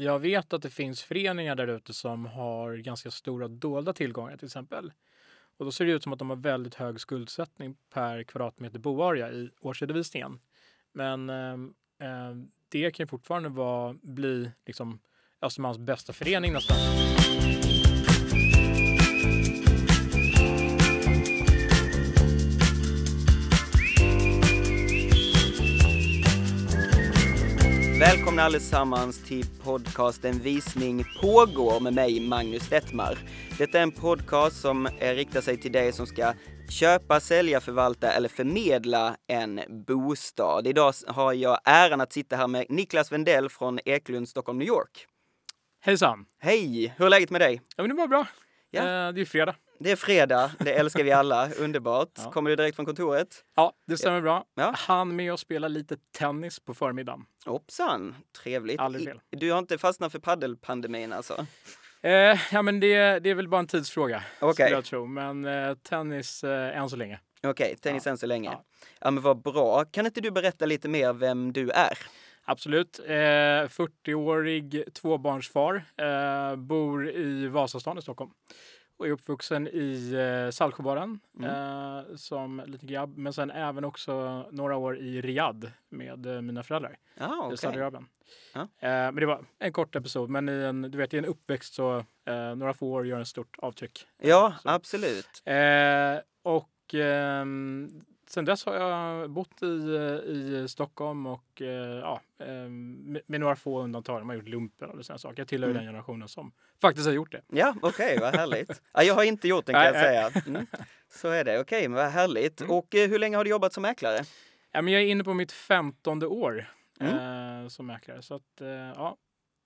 jag vet att det finns föreningar där ute som har ganska stora dolda tillgångar till exempel. Och då ser det ut som att de har väldigt hög skuldsättning per kvadratmeter boarea i årsredovisningen. Men eh, det kan ju fortfarande vara, bli liksom Östermalms bästa förening nästan. Välkomna allesammans till podcasten Visning pågår med mig Magnus Detmar. Detta är en podcast som riktar sig till dig som ska köpa, sälja, förvalta eller förmedla en bostad. Idag har jag äran att sitta här med Niklas Wendell från Eklund, Stockholm, New York. Hejsan! Hej! Hur är läget med dig? Ja, men det var bra. Ja. Eh, det är fredag. Det är fredag, det älskar vi alla. Underbart. Ja. Kommer du direkt från kontoret? Ja, det stämmer bra. Ja. Han med och spela lite tennis på förmiddagen. Hoppsan, trevligt. Aldrig fel. Du har inte fastnat för paddelpandemin alltså? Eh, ja, men det, det är väl bara en tidsfråga, skulle jag tro. Men eh, tennis eh, än så länge. Okej, tennis Ja. än så länge. Ja. Ja. men vad bra. Kan inte du berätta lite mer vem du är? Absolut. Eh, 40-årig tvåbarnsfar. Eh, bor i Vasastan i Stockholm. Och är uppvuxen i eh, Saltsjöbaden eh, som liten grabb. Men sen även också några år i Riyadh med eh, mina föräldrar Ja, i okej. Saudiarabien. Ja. Eh, men det var en kort episod. Men i en, du vet, i en uppväxt så eh, några få år gör en stort avtryck. Ja, Så. absolut. Eh, och ehm, sen dess har jag bott i, eh, i Stockholm och eh, ja, ehm, med, med några få undantag. De har gjort lumpen och sådana saker. Jag tillhör Mm. den generationen som faktiskt har gjort det. Ja, okej, vad härligt. Ja, jag har inte gjort den kan jag säga. Mm. Så är det. Okej, men vad härligt. Mm. Och eh, hur länge har du jobbat som mäklare? Ja, men jag är inne på mitt femtonde år Mm. eh, som mäklare. Så att, eh, ja,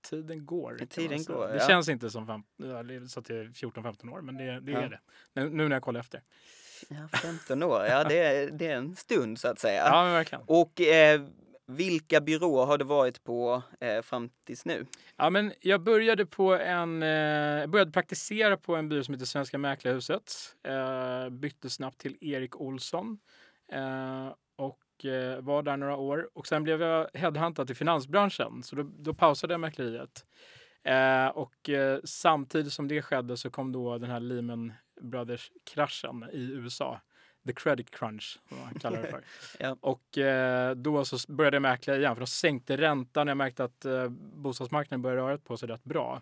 tiden går. Tiden man går, Det ja. känns inte som fem, så att det är 14-15 år, men det, det Ja. är det. Nu, nu när jag kollar efter. Ja, 15 år, ja det är, det är en stund så att säga. Ja, verkligen. Och eh, vilka byråer har du varit på eh, fram tills nu? Ja, men jag började på en, eh, började praktisera på en byrå som heter Svenska Mäklarhuset. Eh, bytte snabbt till Erik Olsson eh, och eh, var där några år. Och sen blev jag headhuntad till finansbranschen, så då, då pausade jag mäkleriet. Eh, och samtidigt som det skedde så kom då den här Lehman Brothers-kraschen i USA. The credit crunch, som man kallar det för. Ja. Och eh, då så började jag mäkla igen, för de sänkte räntan. Jag märkte att eh, bostadsmarknaden började röra på sig rätt bra.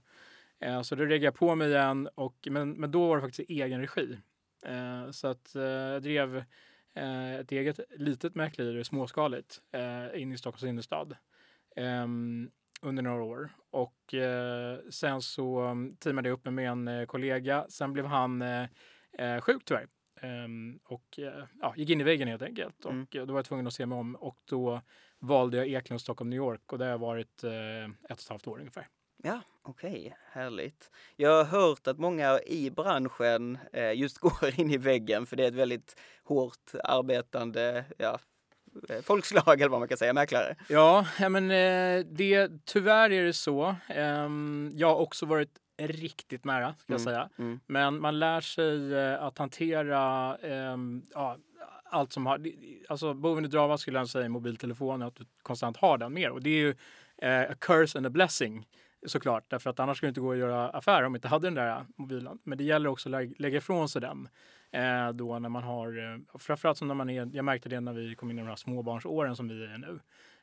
Eh, så då reggade jag på mig igen, och, men, men då var det faktiskt i egen regi. Eh, så att eh, jag drev eh, ett eget litet mäkleri, småskaligt, in i Stockholms innerstad ehm, under några år. Och eh, sen så um, teamade jag upp mig med en eh, kollega. Sen blev han eh, eh, sjuk tyvärr. Ehm, och eh, ja, gick in i väggen helt enkelt. Mm. Och då var jag tvungen att se mig om. Och då valde jag Eklund, Stockholm, New York. Och det har jag varit ett och ett halvt år ungefär. Ja, okej, härligt. Jag har hört att många i branschen just går in i väggen för det är ett väldigt hårt arbetande ja, folkslag eller vad man kan säga, mäklare. Ja, men eh, det, tyvärr är det så. Ehm, jag har också varit riktigt nära, ska jag Mm, säga. mm. Men man lär sig eh, att hantera ehm, ja, allt som har... Alltså boven i dramat skulle jag säga är mobiltelefonen, att du konstant har den med. Och det är ju eh, a curse and a blessing såklart. Därför att annars skulle det inte gå att göra affärer om man inte hade den där mobilen. Men det gäller också att lä- lägga ifrån sig den. Eh, då när man har, eh, framförallt som när man är, jag märkte det när vi kom in i de här småbarnsåren som vi är nu.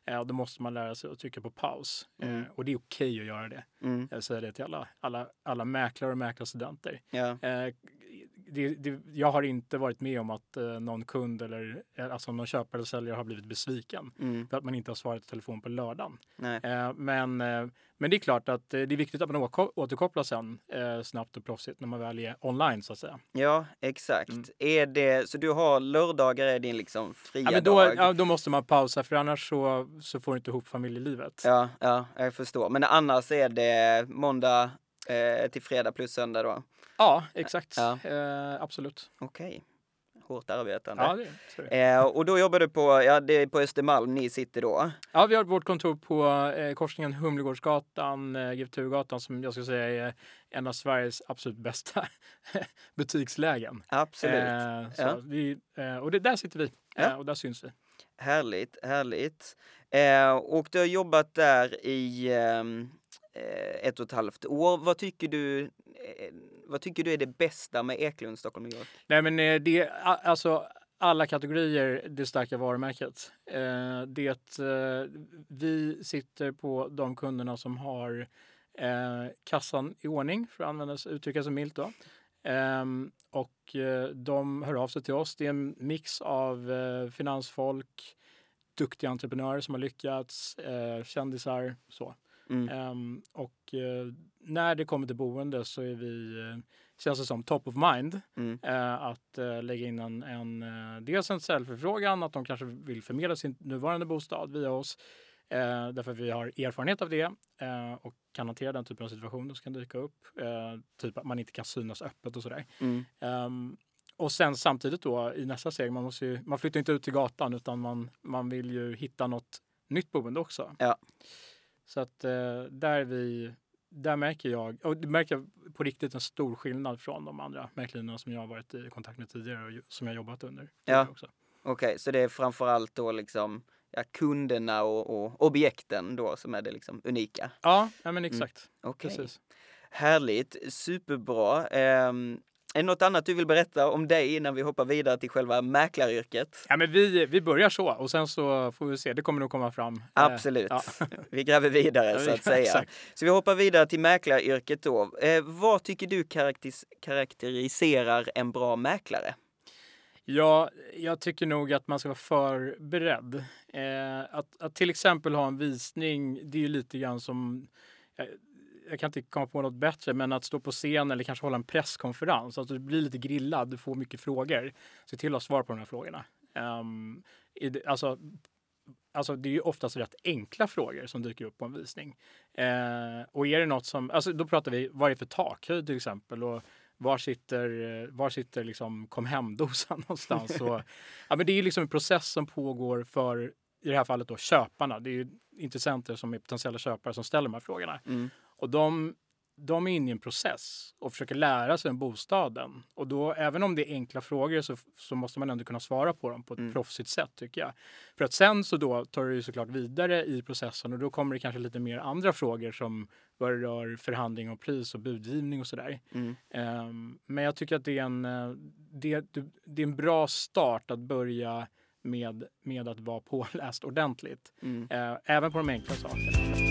Eh, då måste man lära sig att trycka på paus. Mm. Eh, och det är okej att göra det. Mm. Jag säger det till alla, alla, alla mäklare och mäklarstudenter. Ja. Eh, det, det, jag har inte varit med om att eh, någon kund eller eh, alltså någon köpare eller säljare har blivit besviken Mm. för att man inte har svarat i telefon på lördagen. Eh, men, eh, men det är klart att eh, det är viktigt att man återkopplar sen eh, snabbt och proffsigt när man väl är online så att säga. Ja, exakt. Mm. Är det, så du har lördagar är din liksom fria Ja, men då, dag? ja, då måste man pausa för annars så, så får du inte ihop familjelivet. Ja, ja, jag förstår. Men annars är det måndag till fredag plus söndag då? Ja, exakt. Ja. Eh, absolut. Okej. Hårt arbetande. Ja, det, det. Eh, och då jobbar du på, ja det är på Östermalm ni sitter då? Ja, vi har vårt kontor på eh, korsningen Humlegårdsgatan, eh, Turgatan som jag skulle säga är en av Sveriges absolut bästa butikslägen. Absolut. Eh, Ja. vi, eh, och det, där sitter vi Ja. eh, och där syns vi. Härligt, härligt. Eh, och du har jobbat där i, ehm, eh, Eh, ett och ett halvt år. Vad tycker du, eh, vad tycker du är det bästa med Eklund Stockholm New York? Nej, men eh, det alltså alla kategorier det starka varumärket. Det, vi sitter på de kunderna som har kassan i ordning, för att använda uttrycka sig milt. Då. Ehm, och de hör av sig till oss. Det är en mix av finansfolk, duktiga entreprenörer som har lyckats, kändisar, så. Mm. Ehm, och eh, när det kommer till boende så är vi, eh, känns det som, top of mind. Mm. Eh, att lägga in en, en dels en säljförfrågan, att de kanske vill förmedla sin nuvarande bostad via oss. Därför att vi har erfarenhet av det och kan hantera den typen av situationer som kan dyka upp. Typ att man inte kan synas öppet och sådär. Mm. Ehm, och sen samtidigt då i nästa steg, man, måste ju, man flyttar inte ut till gatan utan man, man vill ju hitta något nytt boende också. Ja. Så att eh, där vi, där märker jag, och det märker jag på riktigt en stor skillnad från de andra mäklarna som jag har varit i kontakt med tidigare och som jag jobbat under. Också. Okej, så det är framförallt då liksom ja, kunderna och, och objekten då som är det liksom unika. Ja, ja men exakt. Okej, Precis. härligt, superbra. Ehm, är det något annat du vill berätta om dig innan vi hoppar vidare till själva mäklaryrket? Ja, men vi, vi börjar så och sen så får vi se. Det kommer nog komma fram. Eh, Absolut. ja. Vi gräver vidare Ja, så att säga. exakt. Så vi hoppar vidare till mäklaryrket då. Eh, vad tycker du karaktäris- karaktäriserar en bra mäklare? Ja, jag tycker nog att man ska vara förberedd. Eh, att, att till exempel ha en visning, det är ju lite grann som jag, kan inte komma på något bättre, men att stå på scen eller kanske hålla en presskonferens. Alltså du blir lite grillad, du får mycket frågor. Se till att svara på de här frågorna. Um, det, alltså, alltså det är ju oftast rätt enkla frågor som dyker upp på en visning. Uh, och är det något som, alltså då pratar vi, vad är det för takhöjd till exempel? Och var sitter, var sitter liksom kom hem-dosan någonstans? Så, ja, men det är liksom en process som pågår för, i det här fallet då, köparna. Det är ju intressenter som är potentiella köpare som ställer de här frågorna. Mm. Och de, de är inne i en process och försöker lära sig om bostaden. Och då, även om det är enkla frågor så, så måste man ändå kunna svara på dem på ett Mm. proffsigt sätt tycker jag. För att sen så då tar du såklart vidare i processen och då kommer det kanske lite mer andra frågor som vad rör förhandling och pris och budgivning och sådär. Mm. Ehm, men jag tycker att det är en, eh, det, det är en bra start att börja med, med att vara påläst ordentligt. Mm. Eh, även på de enkla sakerna.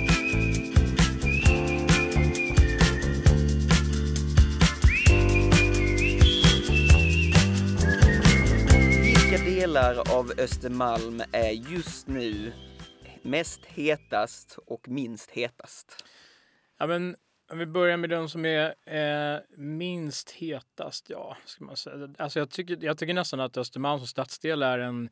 Delar av Östermalm är just nu mest hetast och minst hetast? Ja, men om vi börjar med de som är eh, minst hetast, ja, ska man säga. Alltså jag, tycker, jag tycker nästan att Östermalm som stadsdel är en,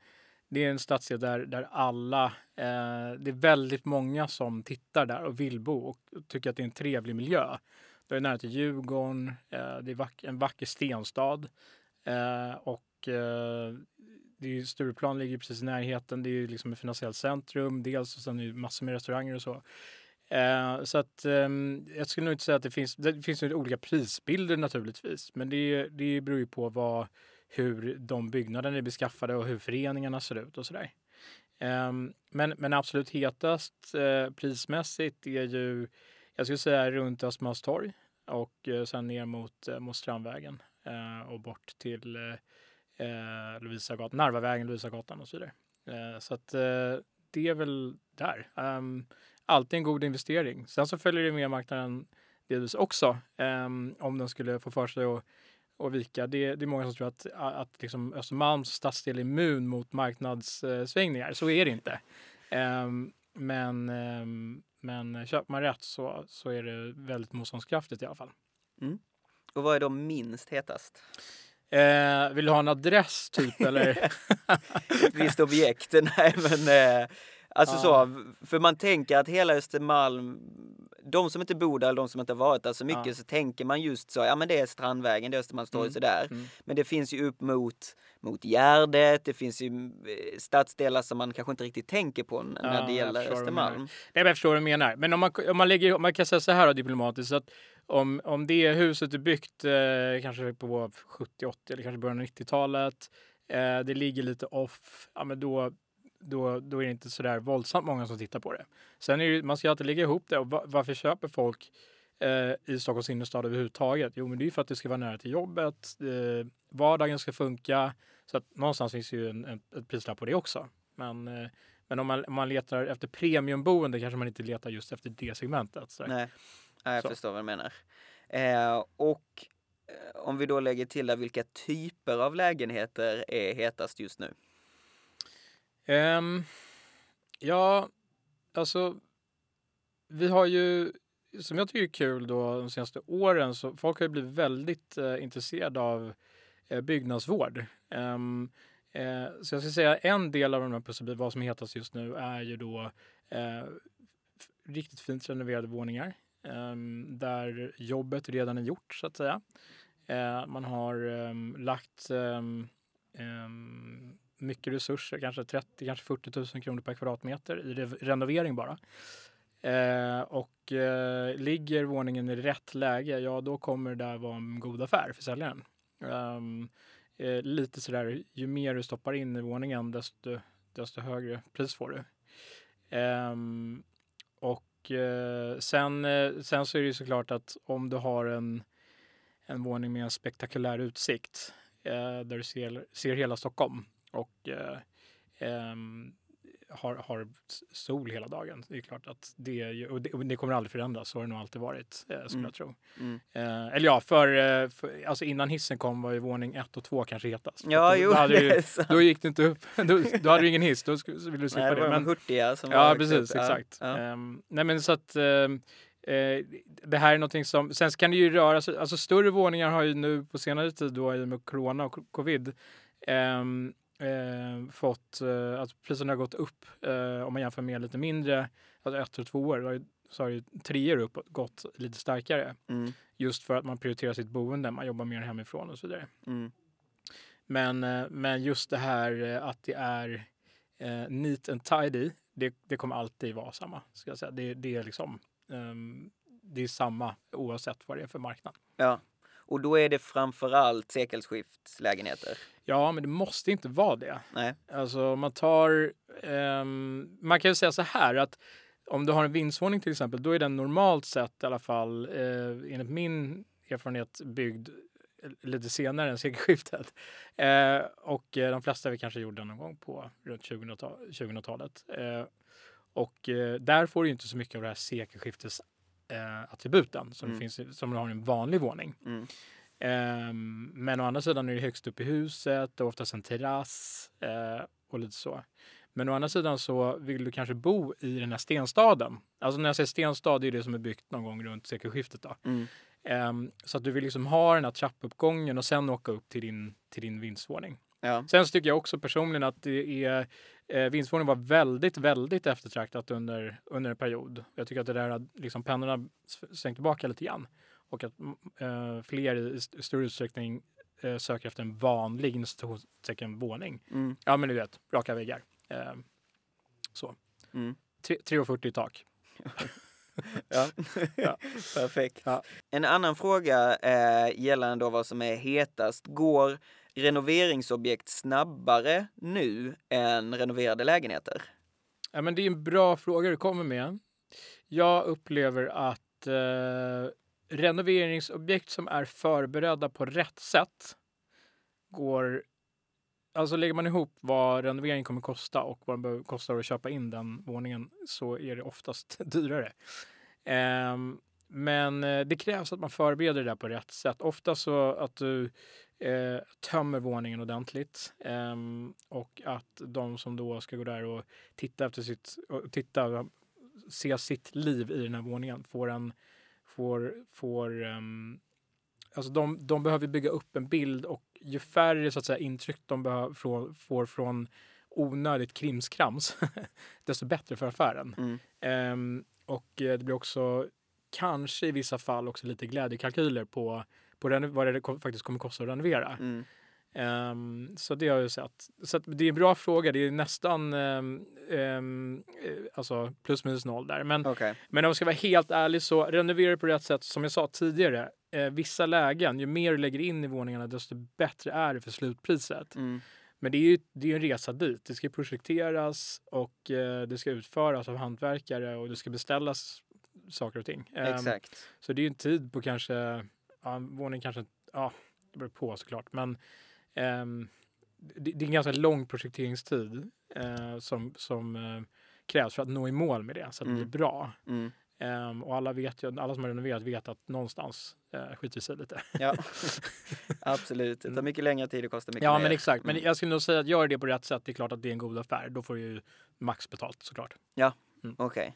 det är en stadsdel där, där alla, eh, det är väldigt många som tittar där och vill bo och tycker att det är en trevlig miljö. Det är nära till Djurgården, eh, det är vack, en vacker stenstad eh, och eh, det är ju, Stureplan ligger precis i närheten. Det är ju liksom ett finansiellt centrum dels och sen är det massor med restauranger och så. Eh, så att eh, jag skulle nog inte säga att det finns, det finns ju olika prisbilder naturligtvis. Men det, det beror ju på vad, hur de byggnaderna är beskaffade och hur föreningarna ser ut och sådär. Eh, men, men absolut hetast eh, prismässigt är ju, jag skulle säga runt Östermalmstorg och eh, sen ner mot, eh, mot Strandvägen eh, och bort till eh, eh, Lovisagatan, Narvavägen, Lovisagatan och så vidare. Eh, så att eh, det är väl där. Um, alltid en god investering. Sen så följer det med marknaden delvis också um, om den skulle få för sig att, och vika. Det, det är många som tror att, att liksom Östermalms stadsdel är immun mot marknadssvängningar. Så är det inte. Um, men, um, men köper man rätt så, så är det väldigt motståndskraftigt i alla fall. Mm. Och vad är då minst hetast? Eh, vill du ha en adress typ eller? Ett visst objekt? Nej, men eh, alltså Ja. så, för man tänker att hela Östermalm, de som inte bor där de som inte har varit där så mycket Ja. så tänker man just så, ja men det är Strandvägen, det är Östermalmstorg Mm. sådär. Mm. Men det finns ju upp mot, mot Gärdet, det finns ju eh, stadsdelar som man kanske inte riktigt tänker på n- Ja, när det gäller Östermalm. Nej, men jag förstår vad du menar. Men om man, om man, lägger, om man kan säga så här då, diplomatiskt, att om, om det huset är byggt eh, kanske på 70, 80 eller kanske början av 90-talet, eh, det ligger lite off, ja men då, då, då är det inte så där våldsamt många som tittar på det. Sen är det, man ska alltid lägga ihop det. Och va, varför köper folk eh, i Stockholms innerstad överhuvudtaget? Jo, men det är för att det ska vara nära till jobbet. Eh, vardagen ska funka. Så att någonstans finns ju en, en, ett prislapp på det också. Men, eh, men om, man, om man letar efter premiumboende kanske man inte letar just efter det segmentet. Så. Nej, ja, jag Så. förstår vad du menar. Eh, och eh, om vi då lägger till där, vilka typer av lägenheter är hetast just nu? Um, ja, alltså vi har ju, som jag tycker är kul då de senaste åren, så folk har ju blivit väldigt eh, intresserade av eh, byggnadsvård. Um, eh, så jag ska säga en del av de här pusselbitarna, vad som är hetast just nu, är ju då eh, riktigt fint renoverade våningar ehm, där jobbet redan är gjort så att säga. Eh, man har lagt mycket resurser, kanske 30, kanske 40 000 kronor per kvadratmeter i renovering bara. Eh, och eh, ligger våningen i rätt läge, ja då kommer det där vara en god affär för säljaren. Um, eh, lite sådär, ju mer du stoppar in i våningen desto, desto högre pris får du. Um, och eh, sen, eh, sen så är det ju såklart att om du har en, en våning med en spektakulär utsikt eh, där du ser, ser hela Stockholm och eh, ehm, har, har sol hela dagen. Det är klart att det, ju, och det, och det kommer aldrig förändras. Så har det nog alltid varit, eh, skulle Mm. jag tro. Mm. Eh, eller ja, för, eh, för, alltså innan hissen kom var ju våning ett och två kanske hetast. Ja, då, jo, då, sant. då gick det inte upp. Då, då hade du ingen hiss, då sk- så ville du slippa Nej, det var det. de Men, hurtiga som var Ja, högt precis, upp. Exakt. Ja. Ehm, nej, men så att ehm, eh, det här är någonting som, sen kan det ju röra sig, alltså större våningar har ju nu på senare tid då i och med corona och covid ehm, eh, fått, eh, att priserna har gått upp eh, om man jämför med lite mindre, alltså ett och två år, så har ju treor upp gått lite starkare. Mm, Just för att man prioriterar sitt boende, man jobbar mer hemifrån och så vidare. mm, Men, eh, men just det här eh, att det är eh, neat and tidy, det, det kommer alltid vara samma. Ska jag säga. Det, det är liksom ehm, det är samma oavsett vad det är för marknad. ja. Och då är det framförallt sekelskiftslägenheter. Ja, men det måste inte vara det. Nej. Alltså man tar, ehm, man kan ju säga så här att om du har en vindsvåning till exempel, då är den normalt sett i alla fall, eh, enligt min erfarenhet, byggd lite senare än sekelskiftet. Eh, och eh, de flesta vi kanske gjorde någon gång på runt 2000-ta- 2000-talet. Eh, och eh, där får du inte så mycket av det här sekelskiftes eh, attributen som, Mm. finns, som du har i en vanlig våning. Mm. Ehm, men å andra sidan är det högst upp i huset och oftast en terrass eh, och lite så. Men å andra sidan så vill du kanske bo i den här stenstaden. Alltså när jag säger stenstad, det är det som är byggt någon gång runt sekelskiftet. Då. Mm. Ehm, så att du vill liksom ha den här trappuppgången och sen åka upp till din, till din vindsvåning. Ja. Sen så tycker jag också personligen att det är, eh, vindsvåningen var väldigt, väldigt eftertraktat under, under en period. Jag tycker att det där liksom pennorna s- svängt tillbaka lite grann. Och att mm, eh, fler i st- större utsträckning eh, söker efter en vanlig våning. Mm. Ja men du vet, raka väggar. Eh, så. Mm. Tre- 3,40 i tak. Ja. Ja. Perfekt. Ja. En annan fråga eh, gällande då vad som är hetast. Går renoveringsobjekt snabbare nu än renoverade lägenheter? Ja, men det är en bra fråga du kommer med. Jag upplever att eh, renoveringsobjekt som är förberedda på rätt sätt går... Alltså lägger man ihop vad renovering kommer kosta och vad det kostar att köpa in den våningen så är det oftast dyrare. Ehm, eh, men det krävs att man förbereder det där på rätt sätt. Ofta så att du eh, tömmer våningen ordentligt ehm, och att de som då ska gå där och titta efter sitt, och titta, se sitt liv i den här våningen får en, får, får ehm, alltså de, de behöver bygga upp en bild och ju färre så att säga intryck de behöver, får, får från onödigt krimskrams, desto bättre för affären. Mm. Ehm, och eh, det blir också kanske i vissa fall också lite glädjekalkyler på, på vad det faktiskt kommer kosta att renovera. Mm. Ehm, så det har jag sett. Så det är en bra fråga. Det är nästan um, alltså plus minus noll där. Men, Okej. men om jag ska vara helt ärlig så renovera på rätt sätt. Som jag sa tidigare, eh, vissa lägen, ju mer du lägger in i våningarna desto bättre är det för slutpriset. Mm. Men det är ju det är en resa dit. Det ska projekteras och eh, det ska utföras av hantverkare och det ska beställas saker och ting. Exakt. Så det är ju en tid på kanske, ja, våning kanske, ja, det beror på såklart. Men ehm, det, det är en ganska lång projekteringstid eh, som, som eh, krävs för att nå i mål med det så att det Mm. blir bra. Mm. Ehm, och alla, vet ju, alla som har renoverat vet att någonstans uh, skiter sig lite. Ja, absolut. Det tar mycket längre tid och kostar mycket Mm. Ja, mer. men exakt. Men Mm. jag skulle nog säga att gör det på rätt sätt. Det är klart att det är en god affär. Då får du ju max betalt såklart. Okej.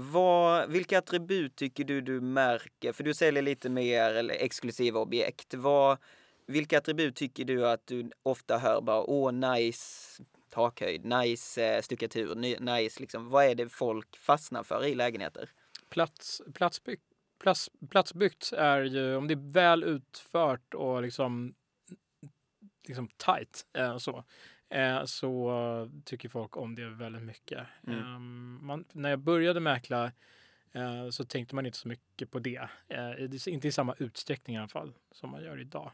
Vad, vilka attribut tycker du du märker? För du säljer lite mer eller exklusiva objekt. Vad, vilka attribut tycker du att du ofta hör bara åh nice takhöjd, nice eh, stuckatur, nice liksom. Vad är det folk fastnar för i lägenheter? Plats, platsbyggt, plats, platsbyggt är ju, om det är väl utfört och liksom, liksom tight eh, så, eh, så tycker folk om det väldigt mycket. Mm. Ehm, man, när jag började mäkla eh, så tänkte man inte så mycket på det. Eh, inte i samma utsträckning i alla fall som man gör idag.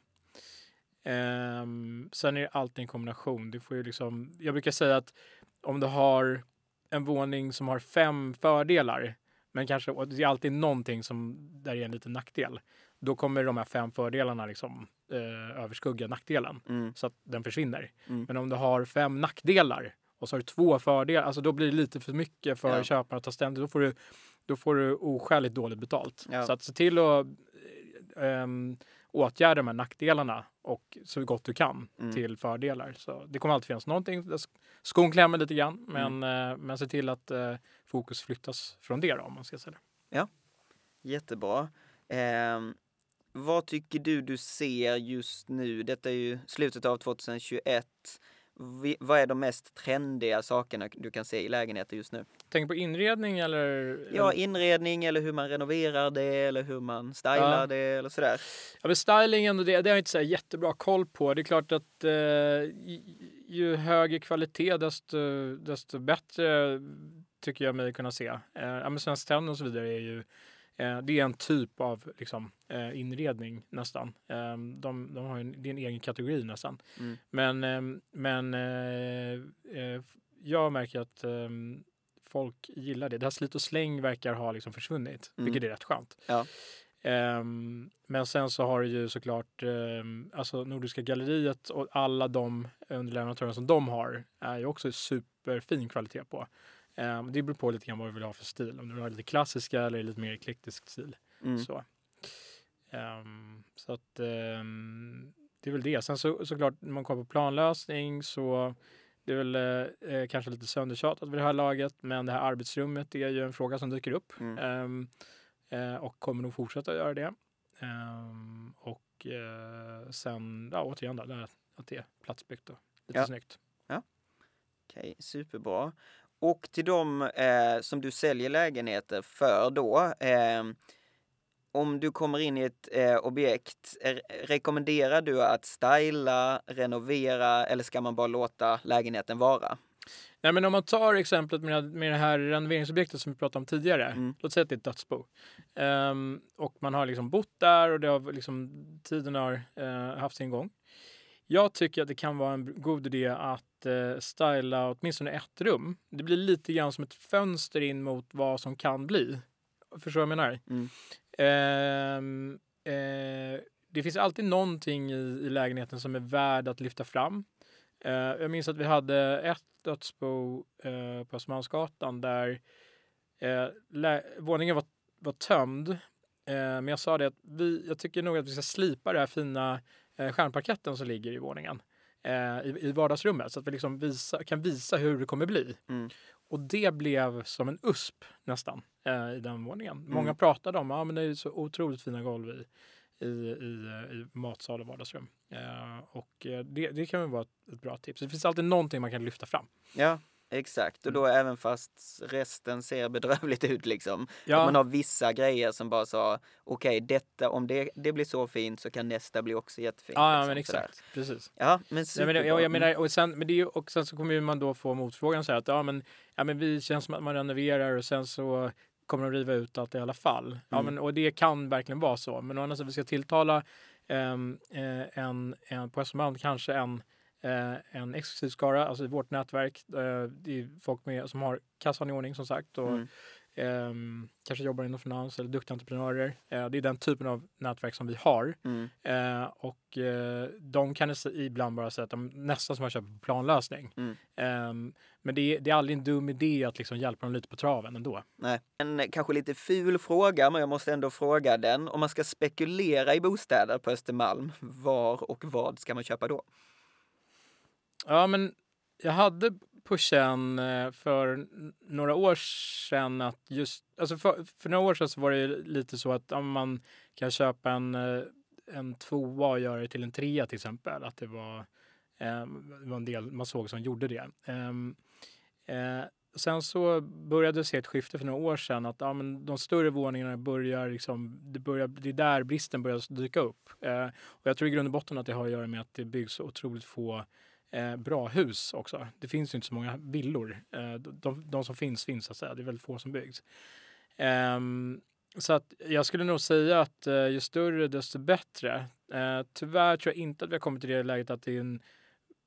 Ehm, sen är det alltid en kombination. Det får ju liksom, jag brukar säga att om du har en våning som har fem fördelar men kanske det är alltid någonting som där är en liten nackdel. Då kommer de här fem fördelarna liksom eh, överskugga nackdelen Mm, så att den försvinner. Mm. Men om du har fem nackdelar och så har du två fördelar, alltså då blir det lite för mycket för Ja. köparen att ta ställning. Då får du, då får du oskäligt dåligt betalt. Ja. Så att se till att ähm, åtgärda de här nackdelarna och så gott du kan Mm. till fördelar. Så det kommer alltid finnas någonting. Skon klämmer lite grann, Mm. men, eh, men se till att eh, fokus flyttas från det då, om man ska säga det. jättebra. Ehm, vad tycker du du ser just nu? Detta är ju slutet av 2021. Vi, vad är de mest trendiga sakerna du kan se i lägenheter just nu? Tänk på inredning eller? Ja, inredning eller hur man renoverar det eller hur man stylar Ja. det eller sådär. Ja, men stylingen, och det, det har jag inte så jättebra koll på. Det är klart att eh, ju- högre kvalitet desto, desto bättre tycker jag mig kunna se. Eh, ja, men Svensk Tenn och så vidare är ju eh, det är en typ av liksom, eh, inredning nästan. Eh, de, de har en, det är en egen kategori nästan. Mm. Men, eh, men eh, eh, jag märker att eh, folk gillar det. Det här slit och släng verkar ha liksom försvunnit, Mm. vilket är rätt skönt. Ja. Ehm, men sen så har du ju såklart um, alltså Nordiska galleriet och alla de underleverantörer som de har är ju också superfin kvalitet på. Ehm, det beror på lite grann vad du vill ha för stil. Om du vill ha lite klassiska eller lite mer eklektisk stil. Mm. Så, Ehm, så att ehm, det är väl det. Sen så, såklart när man kommer på planlösning så det är väl eh, eh, kanske lite söndertjatat vid det här laget. Men det här arbetsrummet är ju en fråga som dyker upp. Mm. Eh, och kommer nog fortsätta göra det. Och eh, sen, ja återigen här, att det är platsbyggt och lite Ja. snyggt. Okej, superbra. Och till de eh, som du säljer lägenheter för då. Eh, om du kommer in i ett eh, objekt, eh, rekommenderar du att styla, renovera eller ska man bara låta lägenheten vara? Nej, men om man tar exemplet med, med det här renoveringsobjektet som vi pratade om tidigare. Mm. Låt säga att det är ett dödsbo. Ehm, och man har liksom bott där och det har liksom, tiden har eh, haft sin gång. Jag tycker att det kan vara en god idé att eh, styla åtminstone ett rum. Det blir lite grann som ett fönster in mot vad som kan bli. Förstår du vad jag menar? Mm. Ehm, eh, det finns alltid någonting i, i lägenheten som är värd att lyfta fram. Eh, jag minns att vi hade ett dödsbo eh, på Östermalmsgatan där eh, våningen var, var tömd. Eh, men jag sa det att vi, jag tycker nog att vi ska slipa den här fina stjärnparketten som ligger i våningen. Eh, i, I vardagsrummet så att vi liksom visa, kan visa hur det kommer bli. Mm. Och det blev som en USP nästan eh, i den våningen. Många Mm. pratade om att ah, men det är så otroligt fina golv i, i, i, eh, i matsal och vardagsrum. Eh, och eh, det, det kan väl vara ett, ett bra tips. Det finns alltid någonting man kan lyfta fram. Ja, exakt. Och då även fast resten ser bedrövligt ut liksom. Att Ja, man har vissa grejer som bara sa okej, detta, om det, det blir så fint så kan nästa bli också jättefint. ja, ja liksom, men sådär. exakt. Precis. Ja, men superbra. men, det- jag, jag Mm. menar, och, sen, men det är ju, och sen så kommer man då få motfrågan och säga att ja, men, ja, men vi känns som att man renoverar och sen så kommer de riva ut allt i alla fall. Ja, Mm. men, och det kan verkligen vara så. Men å andra sidan, vi ska tilltala ehm, eh, en, en, på Östermalm kanske en eh, en exklusiv skara, alltså i vårt nätverk. Eh, det är folk med, som har kassan i ordning som sagt och Mm. ehm, kanske jobbar inom finans eller duktiga entreprenörer. Eh, det är den typen av nätverk som vi har. Mm. Eh, och eh, de kan ibland bara säga att de nästan som man köper planlösning. Mm. Ehm, men det är, det är aldrig en dum idé att liksom hjälpa dem lite på traven ändå. Nej. En eh, kanske lite ful fråga, men jag måste ändå fråga den. Om man ska spekulera i bostäder på Östermalm, var och vad ska man köpa då? Ja, men jag hade på känn eh, för några år sedan att just, alltså för, för några år sedan så var det lite så att om man kan köpa en, eh, en tvåa och göra det till en trea till exempel. Att det var, eh, det var en del man såg som gjorde det. Ehm, eh, sen så började jag se ett skifte för några år sedan att ja, men de större våningarna börjar liksom, det, börjar, det är där bristen börjar dyka upp. Eh, och jag tror i grund och botten att det har att göra med att det byggs så otroligt få eh, bra hus också. Det finns ju inte så många villor. Eh, de, de som finns, finns så att säga. Det är väldigt få som byggs. Eh, så att jag skulle nog säga att eh, ju större desto bättre. Eh, tyvärr tror jag inte att vi har kommit till det läget att det är en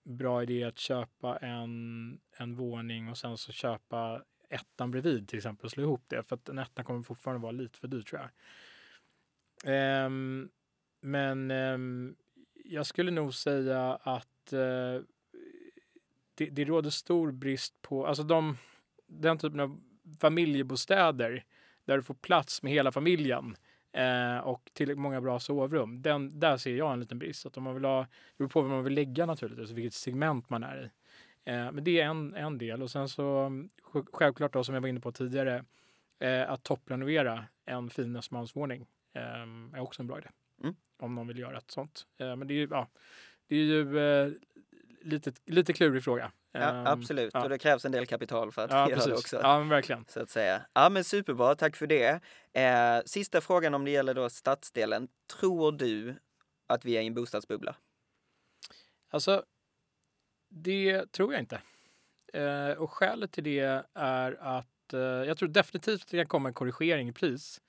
bra idé att köpa en, en våning och sen så köpa ettan bredvid till exempel och slå ihop det. För att en etta kommer fortfarande vara lite för dyr tror jag. Ehm, men ehm, jag skulle nog säga att eh, det, det råder stor brist på, alltså de, den typen av familjebostäder där du får plats med hela familjen eh, och tillräckligt många bra sovrum. Den, där ser jag en liten brist. Att om man vill ha, det beror på vad man vill lägga naturligtvis, vilket segment man är i. Eh, men det är en, en del. Och sen så sj- självklart då, som jag var inne på tidigare, eh, att topprenovera en fin Östermalmsvåning eh, är också en bra idé. Mm. Om någon vill göra ett sånt. Eh, men det är ju, ja, det är ju eh, lite, lite klurig fråga. Ja, Ehm, absolut, ja. och det krävs en del kapital för att Ja, göra det precis. också. Ja, men verkligen. Så att säga. Ja men superbra, tack för det. Eh, sista frågan om det gäller då stadsdelen. Tror du att vi är i en bostadsbubbla? Alltså, det tror jag inte. Eh, och skälet till det är att eh, jag tror definitivt att det kan komma en korrigering i pris.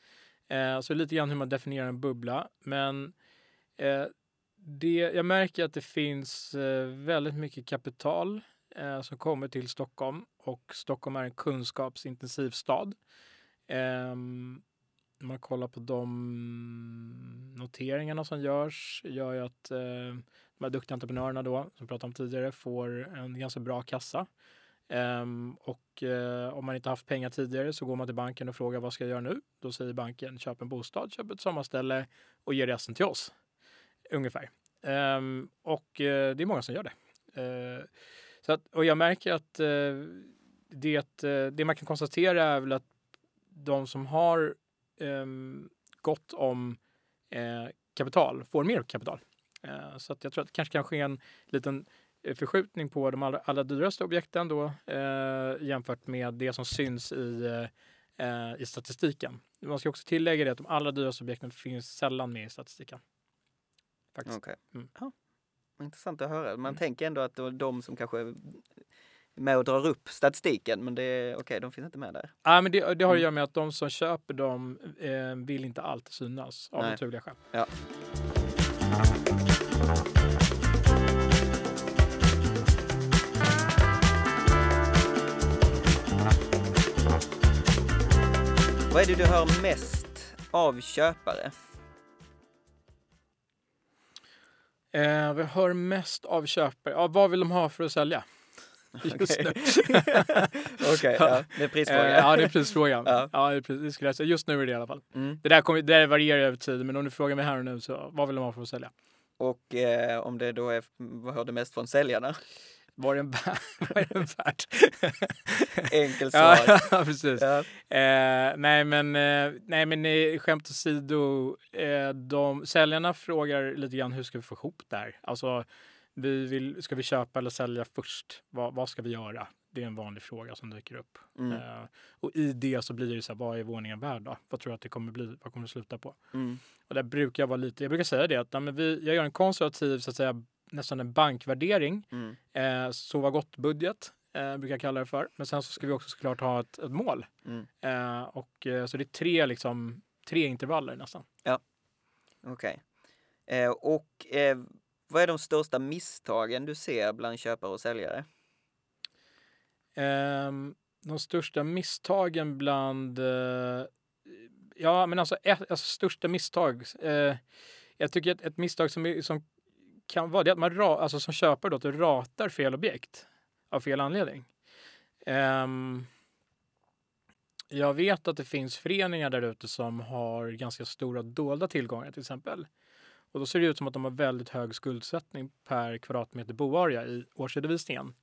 Eh, så lite grann hur man definierar en bubbla. Men eh, det, jag märker att det finns eh, väldigt mycket kapital eh, som kommer till Stockholm och Stockholm är en kunskapsintensiv stad. Eh, man kollar på de noteringarna som görs gör ju att eh, de här duktiga entreprenörerna då, som vi pratade om tidigare, får en ganska bra kassa. Um, och uh, om man inte haft pengar tidigare så går man till banken och frågar vad ska jag göra nu? Då säger banken köp en bostad, köp ett sommarställe och ge resten till oss. Ungefär. Um, och uh, det är många som gör det. Uh, så att, och jag märker att uh, det, det man kan konstatera är väl att de som har um, gott om kapital får mer kapital. Så att jag tror att det kanske kan ske en liten förskjutning på de allra, allra dyraste objekten då jämfört med det som syns i, i statistiken. Man ska också tillägga det att de allra dyraste objekten finns sällan med i statistiken. Faktiskt. Okej. Mm. Ja. Intressant att höra. Man Mm. tänker ändå att det var de som kanske är med och drar upp statistiken, men det är okej, de finns inte med där. Ja, men det, det har att Mm. göra med att de som köper dem eh, vill inte alltid synas av Nej. naturliga skäl. Ja. Vad är det du hör mest av köpare? Eh, vi hör mest av köpare. Ja, vad vill de ha för att sälja? Just nu. Okej, ja, det är prisfråga. Eh, ja, det är prisfrågan. Ja. ja. det är pris, det skulle jag säga. Just nu är det i alla fall. Mm. Det där, kommer, det där varierar över tid, men om du frågar mig här och nu så vad vill de ha för att sälja? Och eh, om det då är, vad hör du mest från säljarna? Vad är den är den värd? Enkelt svar. ja, precis. Ja. Eh, nej, men, eh, nej, men eh, skämt åsido. Eh, de, säljarna frågar lite grann hur ska vi få ihop det här? Alltså, vi vill, ska vi köpa eller sälja först? Vad, vad ska vi göra? Det är en vanlig fråga som dyker upp. Mm. Eh, och i det så blir det så här, vad är våningen värd då? Vad tror du att det kommer bli? Vad kommer det sluta på? Mm. Och där brukar jag vara lite, jag brukar säga det att men vi, jag gör en konservativ, så att säga, nästan en bankvärdering. Mm. Eh, sova gott-budget eh, brukar jag kalla det för. Men sen så ska vi också såklart ha ett, ett mål. Mm. Eh, och, eh, så det är tre, liksom, tre intervaller nästan. Okej. Eh, och eh, vad är de största misstagen du ser bland köpare och säljare? Um, de största misstagen bland... Ja, men alltså, ett, alltså största misstag. Jag tycker att ett misstag som, som kan vara det att man ra, alltså som köpare då, att du ratar fel objekt av fel anledning. Um, jag vet att det finns föreningar där ute som har ganska stora dolda tillgångar till exempel. Och då ser det ut som att de har väldigt hög skuldsättning per kvadratmeter boarea i årsredovisningen.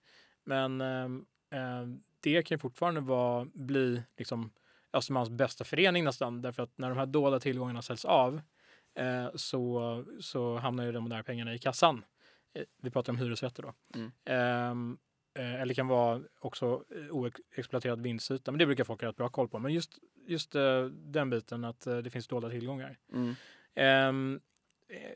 Men eh, det kan fortfarande vara, bli liksom Östermalms bästa förening nästan. Därför att när de här dolda tillgångarna säljs av eh, så, så hamnar ju de där pengarna i kassan. Eh, vi pratar om hyresrätter då. Mm. Ehm, eh, eller kan vara också oexploaterad vinstyta. Men det brukar folk ha rätt bra koll på. Men just, just eh, den biten att eh, det finns dolda tillgångar. Mm. Ehm,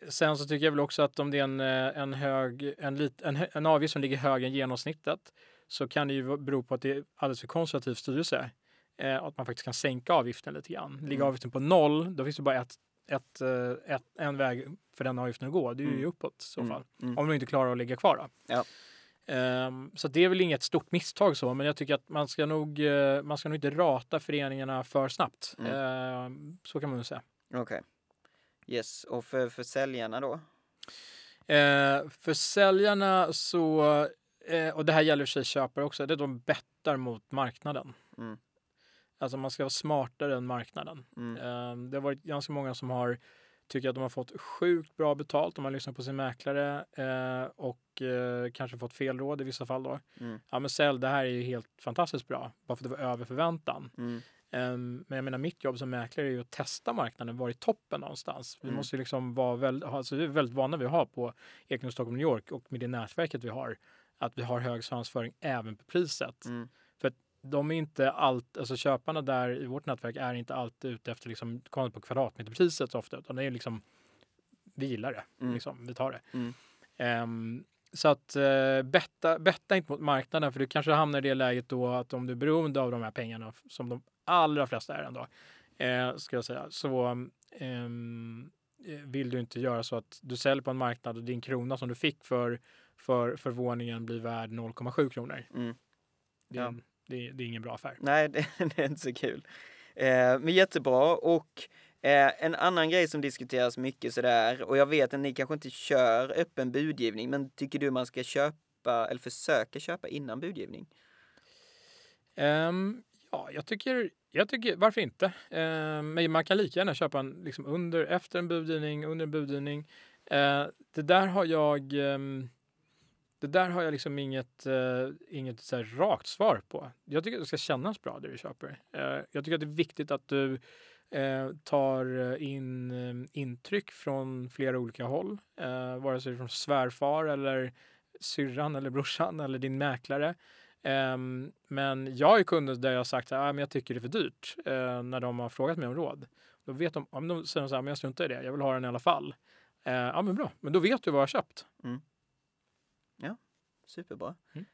sen så tycker jag väl också att om det är en, en, hög, en, lit, en, en avgift som ligger högre än genomsnittet så kan det ju bero på att det är alldeles för konservativ styrelse. Eh, att man faktiskt kan sänka avgiften lite grann. Ligger mm. avgiften på noll, då finns det bara ett, ett, eh, ett, en väg för den avgiften att gå. Det är ju mm. uppåt i så mm. fall. Mm. Om du inte klarar att ligga kvar. Då. Ja. Um, så det är väl inget stort misstag så, men jag tycker att man ska nog, uh, man ska nog inte rata föreningarna för snabbt. Uh, så kan man nog säga. Okej. Okay. Yes, och för, för säljarna då? Uh, för säljarna så eh, och det här gäller för sig köpare också, det är de bettar mot marknaden. Mm. Alltså man ska vara smartare än marknaden. Mm. Eh, det har varit ganska många som har tycker att de har fått sjukt bra betalt om man lyssnar på sin mäklare eh, och eh, kanske fått fel råd i vissa fall då. Mm. Ja men sälj, det här är ju helt fantastiskt bra, bara för att det var över förväntan. Mm. Um, men jag menar mitt jobb som mäklare är ju att testa marknaden, var i toppen någonstans. Vi mm. måste liksom vara väldigt, alltså vi är väldigt vana vid att ha på Ekenäs Stockholm New York och med det nätverket vi har att vi har hög svansföring även på priset. Mm. De är inte allt, alltså köparna där i vårt nätverk är inte alltid ute efter liksom, på kvadratmeterpriset så ofta, utan det är liksom, vi gillar det, mm. liksom, vi tar det. Um, så att uh, betta, betta inte mot marknaden för du kanske hamnar i det läget då att om du är beroende av de här pengarna, som de allra flesta är ändå, uh, ska jag säga, så um, vill du inte göra så att du säljer på en marknad och din krona som du fick för för, för våningen blir värd 0,7 kronor. Mm. Det, ja. Det, det, är ingen bra affär. Nej, det, det är inte så kul. Eh, men jättebra och eh, en annan grej som diskuteras mycket sådär och jag vet att ni kanske inte kör öppen budgivning men tycker du man ska köpa eller försöka köpa innan budgivning? Um, ja, jag tycker, jag tycker varför inte? Uh, men man kan lika gärna köpa en, liksom under, efter en budgivning, under en budgivning. Uh, det där har jag um, det där har jag liksom inget, eh, inget så rakt svar på. Jag tycker att det ska kännas bra det du köper. Eh, jag tycker att det är viktigt att du eh, tar eh, in eh, intryck från flera olika håll. Eh, vare sig från svärfar eller syrran eller brorsan eller din mäklare. Ehm, men jag är kunder där jag har sagt att ah, jag tycker det är för dyrt eh, när de har frågat mig om råd. Då vet de, om de säger så här, men jag struntar i det, jag vill ha den i alla fall. ja men bra, men då vet du vad jag har köpt. Mm. Ja, superbra. Mm.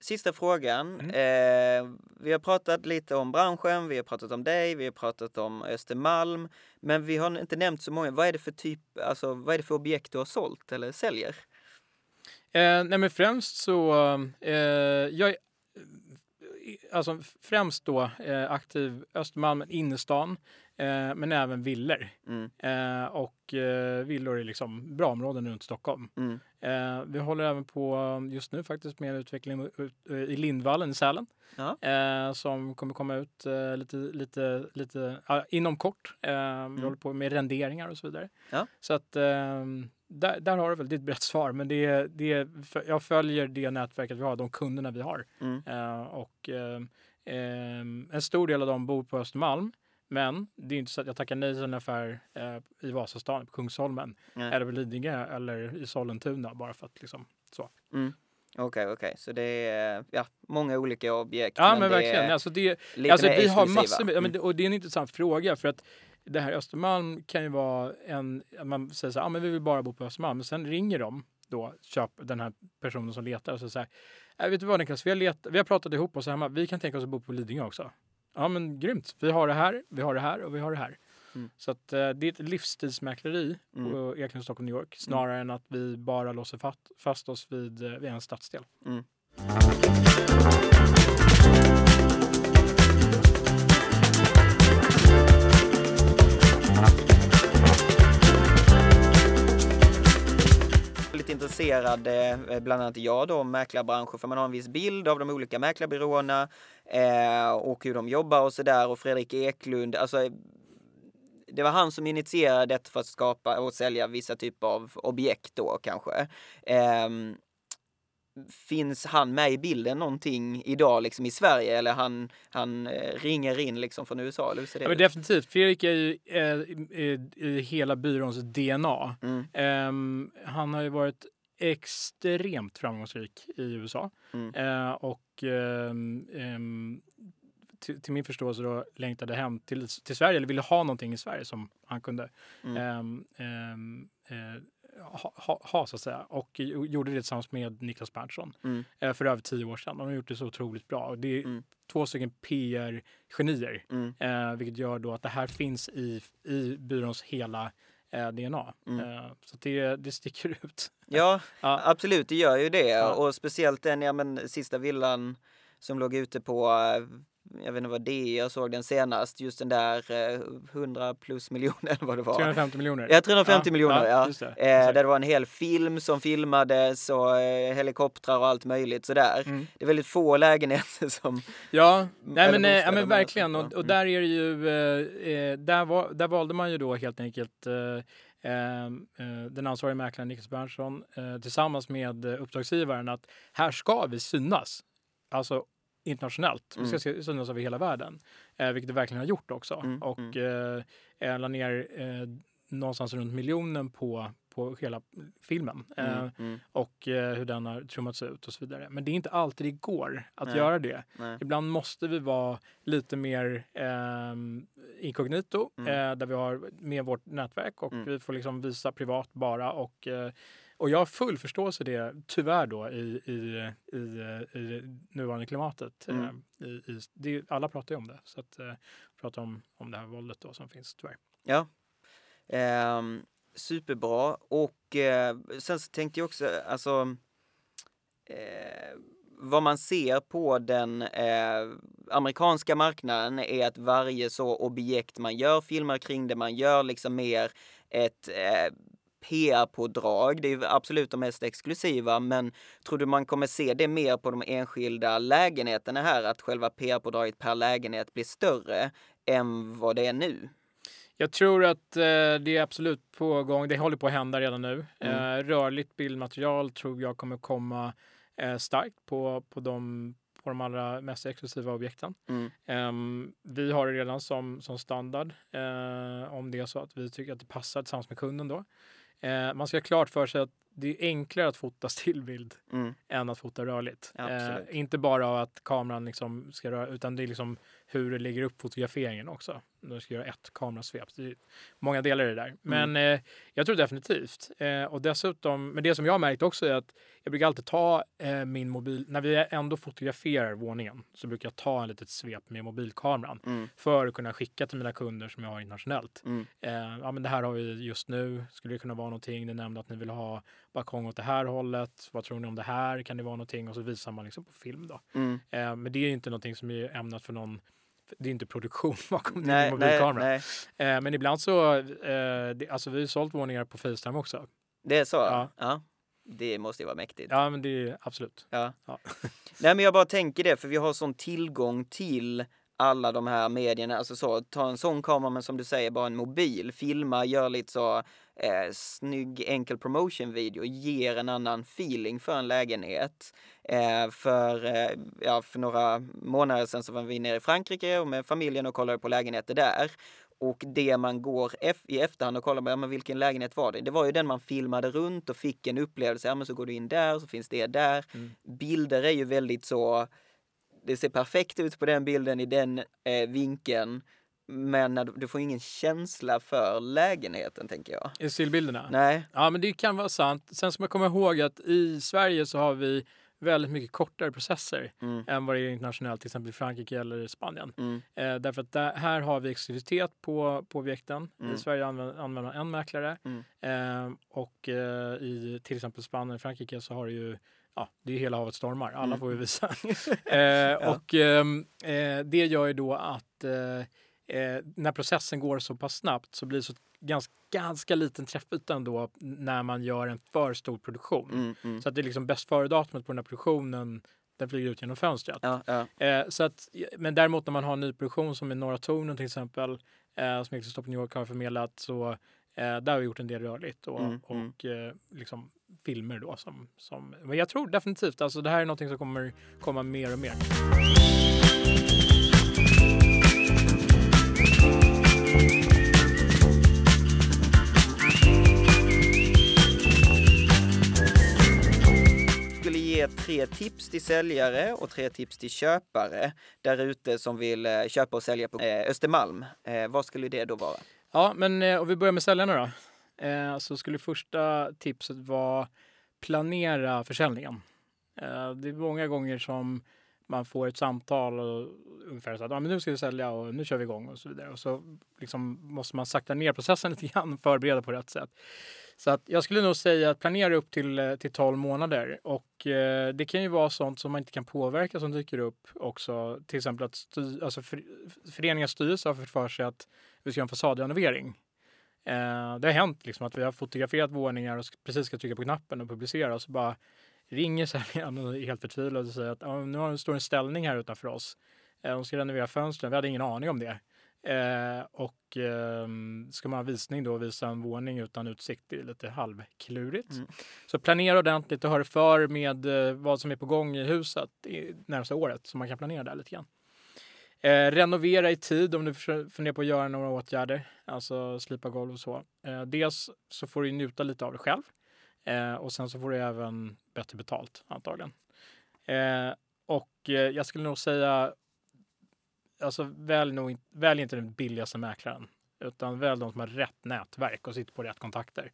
Sista frågan. Mm. Eh, vi har pratat lite om branschen, vi har pratat om dig, vi har pratat om Östermalm. Men vi har inte nämnt så många. Vad är det för typ, alltså vad är det för objekt du har sålt eller säljer? Eh, nej men främst så, eh, jag är alltså främst då eh, aktiv Östermalm, innerstan. Eh, men även villor. Mm. Eh, och eh, villor i liksom bra områden runt Stockholm. Mm. Eh, vi håller även på just nu faktiskt med en utveckling i Lindvallen i Sälen. Ja. Eh, som kommer komma ut eh, lite, lite, lite inom kort. Mm. Vi håller på med renderingar och så vidare. Ja. Så att där, där har du väl ditt brett svar. Men det, det, jag följer det nätverket vi har, de kunderna vi har. Mm. och en stor del av dem bor på Östermalm. Men det är inte så att jag tackar nej till en affär eh, i Vasastan, på Kungsholmen, nej. eller på Lidingö eller i Sollentuna bara för att liksom så. Mm. Okej, okay, okej, okay. så det är ja, många olika objekt. Ja, men, men verkligen. Alltså, det, alltså, vi har massor med, mm. och det är en intressant fråga för att det här Östermalm kan ju vara en, man säger så här, ah, men vi vill bara bo på Östermalm, men sen ringer de då, köp, den här personen som letar och så säger, äh, vet du vad Niklas, vi har, let, vi har pratat ihop oss hemma, vi kan tänka oss att bo på Lidingö också. Ja men grymt. Vi har det här, vi har det här och vi har det här. Mm. Så att, eh, det är ett livsstilsmäkleri Mm. på Eklund Stockholm New York snarare än att vi bara låser fast, fast oss vid, eh, vid en stadsdel. Mm. Lite intresserad, eh, bland annat jag då, mäklarbranschen, för man har en viss bild av de olika mäklarbyråerna eh, och hur de jobbar och sådär. Och Fredrik Eklund, alltså det var han som initierade detta för att skapa och sälja vissa typer av objekt då kanske. Ehm, finns han med i bilden någonting idag liksom i Sverige eller han, han eh, ringer in liksom från USA? Eller hur Ja, definitivt. Fredrik är ju eh, i, hela byråns DNA. Mm, Ehm, han har ju varit extremt framgångsrik i USA. Mm. Eh, och ehm, ehm, till, till min förståelse då längtade hem till, till Sverige, eller ville ha någonting i Sverige som han kunde Mm. ehm, ehm, eh, ha, ha, ha, så att säga. Och jo- gjorde det tillsammans med Niklas Berntsson eh, Mm. för över tio år sedan. De har gjort det så otroligt bra. Och det är Mm. två stycken PR-genier. Mm. Eh, vilket gör då att det här finns i, i byråns hela eh, DNA. Mm. Eh, så det, det sticker ut. Ja, Ja. absolut, det gör ju det. Ja. Och speciellt den ja, men, sista villan som låg ute på, eh, jag vet inte vad det är, jag såg den senast, just den där eh, 100 plus miljoner eller vad det var. 350 miljoner. Ja, 350 miljoner, ja. Just det. Eh, där det var en hel film som filmades och eh, helikoptrar och allt möjligt sådär. Mm. Det är väldigt få lägenheter som... Ja, nej, men, eh, ja, men verkligen. Och, ja. och där är det ju, eh, eh, där, var, där valde man ju då helt enkelt eh, eh, eh, den ansvariga mäklaren Niklas Berntsson eh, tillsammans med eh, uppdragsgivaren att här ska vi synas. Alltså internationellt. Vi ska Mm. synas över hela världen. Eh, vilket det verkligen har gjort också. Mm, Och eh, eh, la ner eh, någonstans runt miljonen på, på hela filmen. Eh, Mm, mm, och eh, hur den har trummats ut och så vidare. Men det är inte alltid det går att Nej. göra det. nej. Ibland måste vi vara lite mer ehm, inkognito, Mm. eh, där vi har med vårt nätverk och Mm. vi får liksom visa privat bara. Och, eh, och jag har full förståelse för det, tyvärr då, i, i, i, i nuvarande klimatet. Mm. Eh, i, i, det, alla pratar ju om det, så att eh, pratar om, om det här våldet då som finns tyvärr. Ja. Ehm, superbra. Och eh, sen så tänkte jag också, alltså eh, vad man ser på den eh, amerikanska marknaden är att varje så objekt man gör, filmar kring det, man gör liksom mer ett eh, PR-pådrag. Det är absolut de mest exklusiva, men tror du man kommer se det mer på de enskilda lägenheterna här, att själva PR-pådraget per lägenhet blir större än vad det är nu? Jag tror att eh, det är absolut på gång. Det håller på att hända redan nu. Mm. Eh, rörligt bildmaterial tror jag kommer komma eh, starkt på, på, de, på de allra mest exklusiva objekten. Mm. Ehm, vi har det redan som, som standard eh, om det är så att vi tycker att det passar tillsammans med kunden då. Eh, man ska ha klart för sig att det är enklare att fota stillbild Mm. än att fota rörligt. Ja, eh, inte bara av att kameran liksom ska röra, utan det är liksom hur det lägger upp fotograferingen också. Du ska göra ett kamerasvep. Det är många delar i det där. Men Mm. eh, jag tror definitivt. Eh, och dessutom, men det som jag har märkt också är att jag brukar alltid ta eh, min mobil, när vi ändå fotograferar våningen så brukar jag ta en litet svep med mobilkameran Mm. för att kunna skicka till mina kunder som jag har internationellt. Mm. Eh, ja, men det här har vi just nu. Skulle det kunna vara någonting? Ni nämnde att ni vill ha balkong åt det här hållet. Vad tror ni om det här? Kan det vara någonting? Och så visar man liksom på film då. Mm. Eh, men det är ju inte någonting som är ämnat för någon det är inte produktion bakom din Nej, nej, mobilkamera. nej. Eh, men ibland så, eh, det, alltså vi har ju sålt våningar på Facetime också. Det är så? Ja. Ja. Det måste ju vara mäktigt. Ja, men det är absolut. Ja. Ja. Nej, men jag bara tänker det, för vi har sån tillgång till alla de här medierna. Alltså så, ta en sån kamera, men som du säger, bara en mobil. Filma, gör lite så eh, snygg, enkel promotion-video. Ger en annan feeling för en lägenhet. Eh, för, eh, ja, för några månader sedan så var vi nere i Frankrike och med familjen och kollade på lägenheter där. Och det man går i efterhand och kollar på, ja, men vilken lägenhet var det? Det var ju den man filmade runt och fick en upplevelse. Ja, men så går du in där, så finns det där. Mm. Bilder är ju väldigt så, det ser perfekt ut på den bilden i den eh, vinkeln. Men när du, du får ingen känsla för lägenheten, tänker jag. I stillbilderna? Nej. Ja, men det kan vara sant. Sen ska man komma ihåg att i Sverige så har vi väldigt mycket kortare processer Mm. än vad det är internationellt, till exempel i Frankrike eller Spanien. Mm. Eh, därför att där, här har vi exklusivitet på, på objekten. Mm. I Sverige använder, använder man en mäklare Mm. eh, och eh, i till exempel Spanien och Frankrike så har det ju Ja, det är hela havet stormar. Alla Mm. får ju visa. eh, Och ehm, eh, det gör ju då att eh, eh, när processen går så pass snabbt så blir det så ganska, ganska liten träffyta ändå när man gör en för stor produktion. Mm. Mm. Så att det är liksom bäst före-datumet på den här produktionen den flyger ut genom fönstret. Ja, ja. Eh, så att, men däremot när man har en nyproduktion som i Norra Tornen till exempel, eh, som Extra Stop New York har förmedlat, så där har vi gjort en del rörligt och, Mm, mm. och liksom filmer då som, som... Men jag tror definitivt, alltså det här är något som kommer komma mer och mer. skulle ge tre tips till säljare och tre tips till köpare där ute som vill eh, köpa och sälja på eh, Östermalm. Eh, vad skulle det då vara? Ja, men om vi börjar med säljarna då. Eh, så skulle första tipset vara planera försäljningen. Eh, det är många gånger som man får ett samtal och ungefär så att ah, men nu ska vi sälja och nu kör vi igång och så vidare. Och så liksom måste man sakta ner processen lite grann och förbereda på rätt sätt. Så att jag skulle nog säga att planera upp till, eh, till 12 månader. Och eh, det kan ju vara sånt som man inte kan påverka som dyker upp också. Till exempel att sty, alltså för, föreningens styrelse har fått för sig att vi ska göra en fasadrenovering. Eh, det har hänt liksom att vi har fotograferat våningar och precis ska trycka på knappen och publicera och så bara ringer säljaren och är helt förtvivlad och säger att "Ja, nu har det står en ställning här utanför oss. Eh, de ska renovera fönstren. Vi hade ingen aning om det. Eh, och ehm, ska man ha visning då visa en våning utan utsikt, det är lite halvklurigt. Mm. Så planera ordentligt och hör för med eh, vad som är på gång i huset i närmsta året så man kan planera där lite grann. Eh, renovera i tid om du funderar på att göra några åtgärder, alltså slipa golv och så. Eh, dels så får du njuta lite av det själv eh, och sen så får du även bättre betalt antagligen. Eh, och eh, jag skulle nog säga, alltså välj, nog, välj inte den billigaste mäklaren utan välj de som har rätt nätverk och sitter på rätt kontakter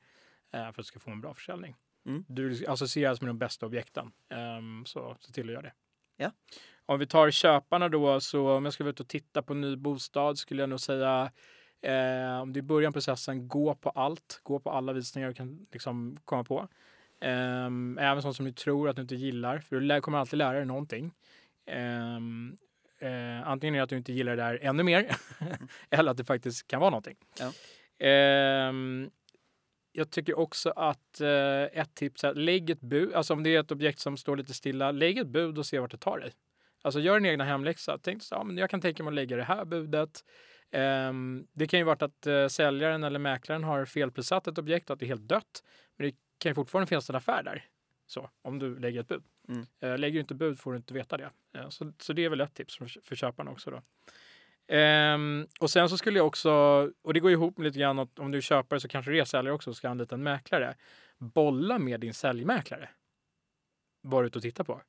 eh, för att du ska få en bra försäljning. Mm. Du associeras med de bästa objekten, ehm, så se till att göra det. Ja. Om vi tar köparna då, så om jag ska vara ute och titta på ny bostad skulle jag nog säga eh, om det är början på processen, gå på allt. Gå på alla visningar du kan liksom komma på. Ehm, även sånt som du tror att du inte gillar, för du kommer alltid lära dig någonting. Ehm, eh, antingen är det att du inte gillar det där ännu mer, eller att det faktiskt kan vara någonting. Ja. Jag tycker också att eh, ett tips är att lägg ett bud, alltså om det är ett objekt som står lite stilla, lägg ett bud och se vart det tar dig. Alltså gör din egna hemläxa. Tänk så, ja, men jag kan tänka mig att lägga det här budet. Ehm, det kan ju vara att eh, säljaren eller mäklaren har felprissatt ett objekt och att det är helt dött. Men det kan ju fortfarande finnas en affär där. Så, om du lägger ett bud. Mm. Eh, lägger du inte bud får du inte veta det. Eh, så, så det är väl ett tips för, för köparen också. Då. Um, och sen så skulle jag också, och det går ihop med lite grann att om du är köpare så kanske du är säljare också och ska anlita en mäklare. Bolla med din säljmäklare. Vad du är ute och tittar på.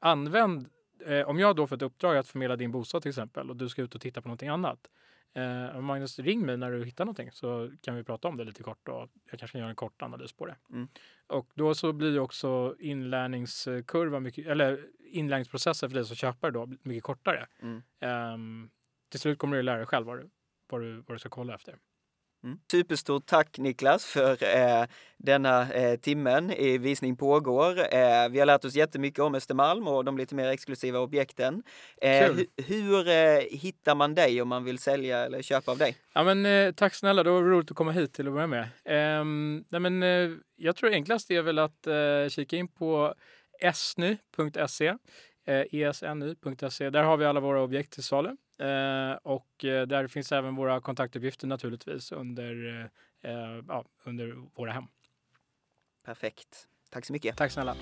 Använd, eh, om jag då får ett uppdrag att förmedla din bostad till exempel och du ska ut och titta på någonting annat. Eh, Magnus, ring mig när du hittar någonting så kan vi prata om det lite kort och jag kanske kan göra en kort analys på det. Mm. Och då så blir ju också inlärningskurvan mycket, eller inlärningsprocessen för dig som köpare då mycket kortare. Mm. Ehm, till slut kommer du lära dig själv vad du, vad du, vad du ska kolla efter. Mm. Superstort tack Niklas för eh, denna eh, timmen i Visning pågår. Eh, vi har lärt oss jättemycket om Östermalm och de lite mer exklusiva objekten. Eh, hu- hur eh, hittar man dig om man vill sälja eller köpa av dig? Ja, men, eh, tack snälla, det var roligt att komma hit till att börja med. Ehm, nej, men, jag tror enklast är väl att kika in på esny.se, eh, esny.se. Där har vi alla våra objekt till salu. Eh, och eh, där finns även våra kontaktuppgifter naturligtvis under, eh, ja, under våra hem. Perfekt. Tack så mycket. Tack snälla.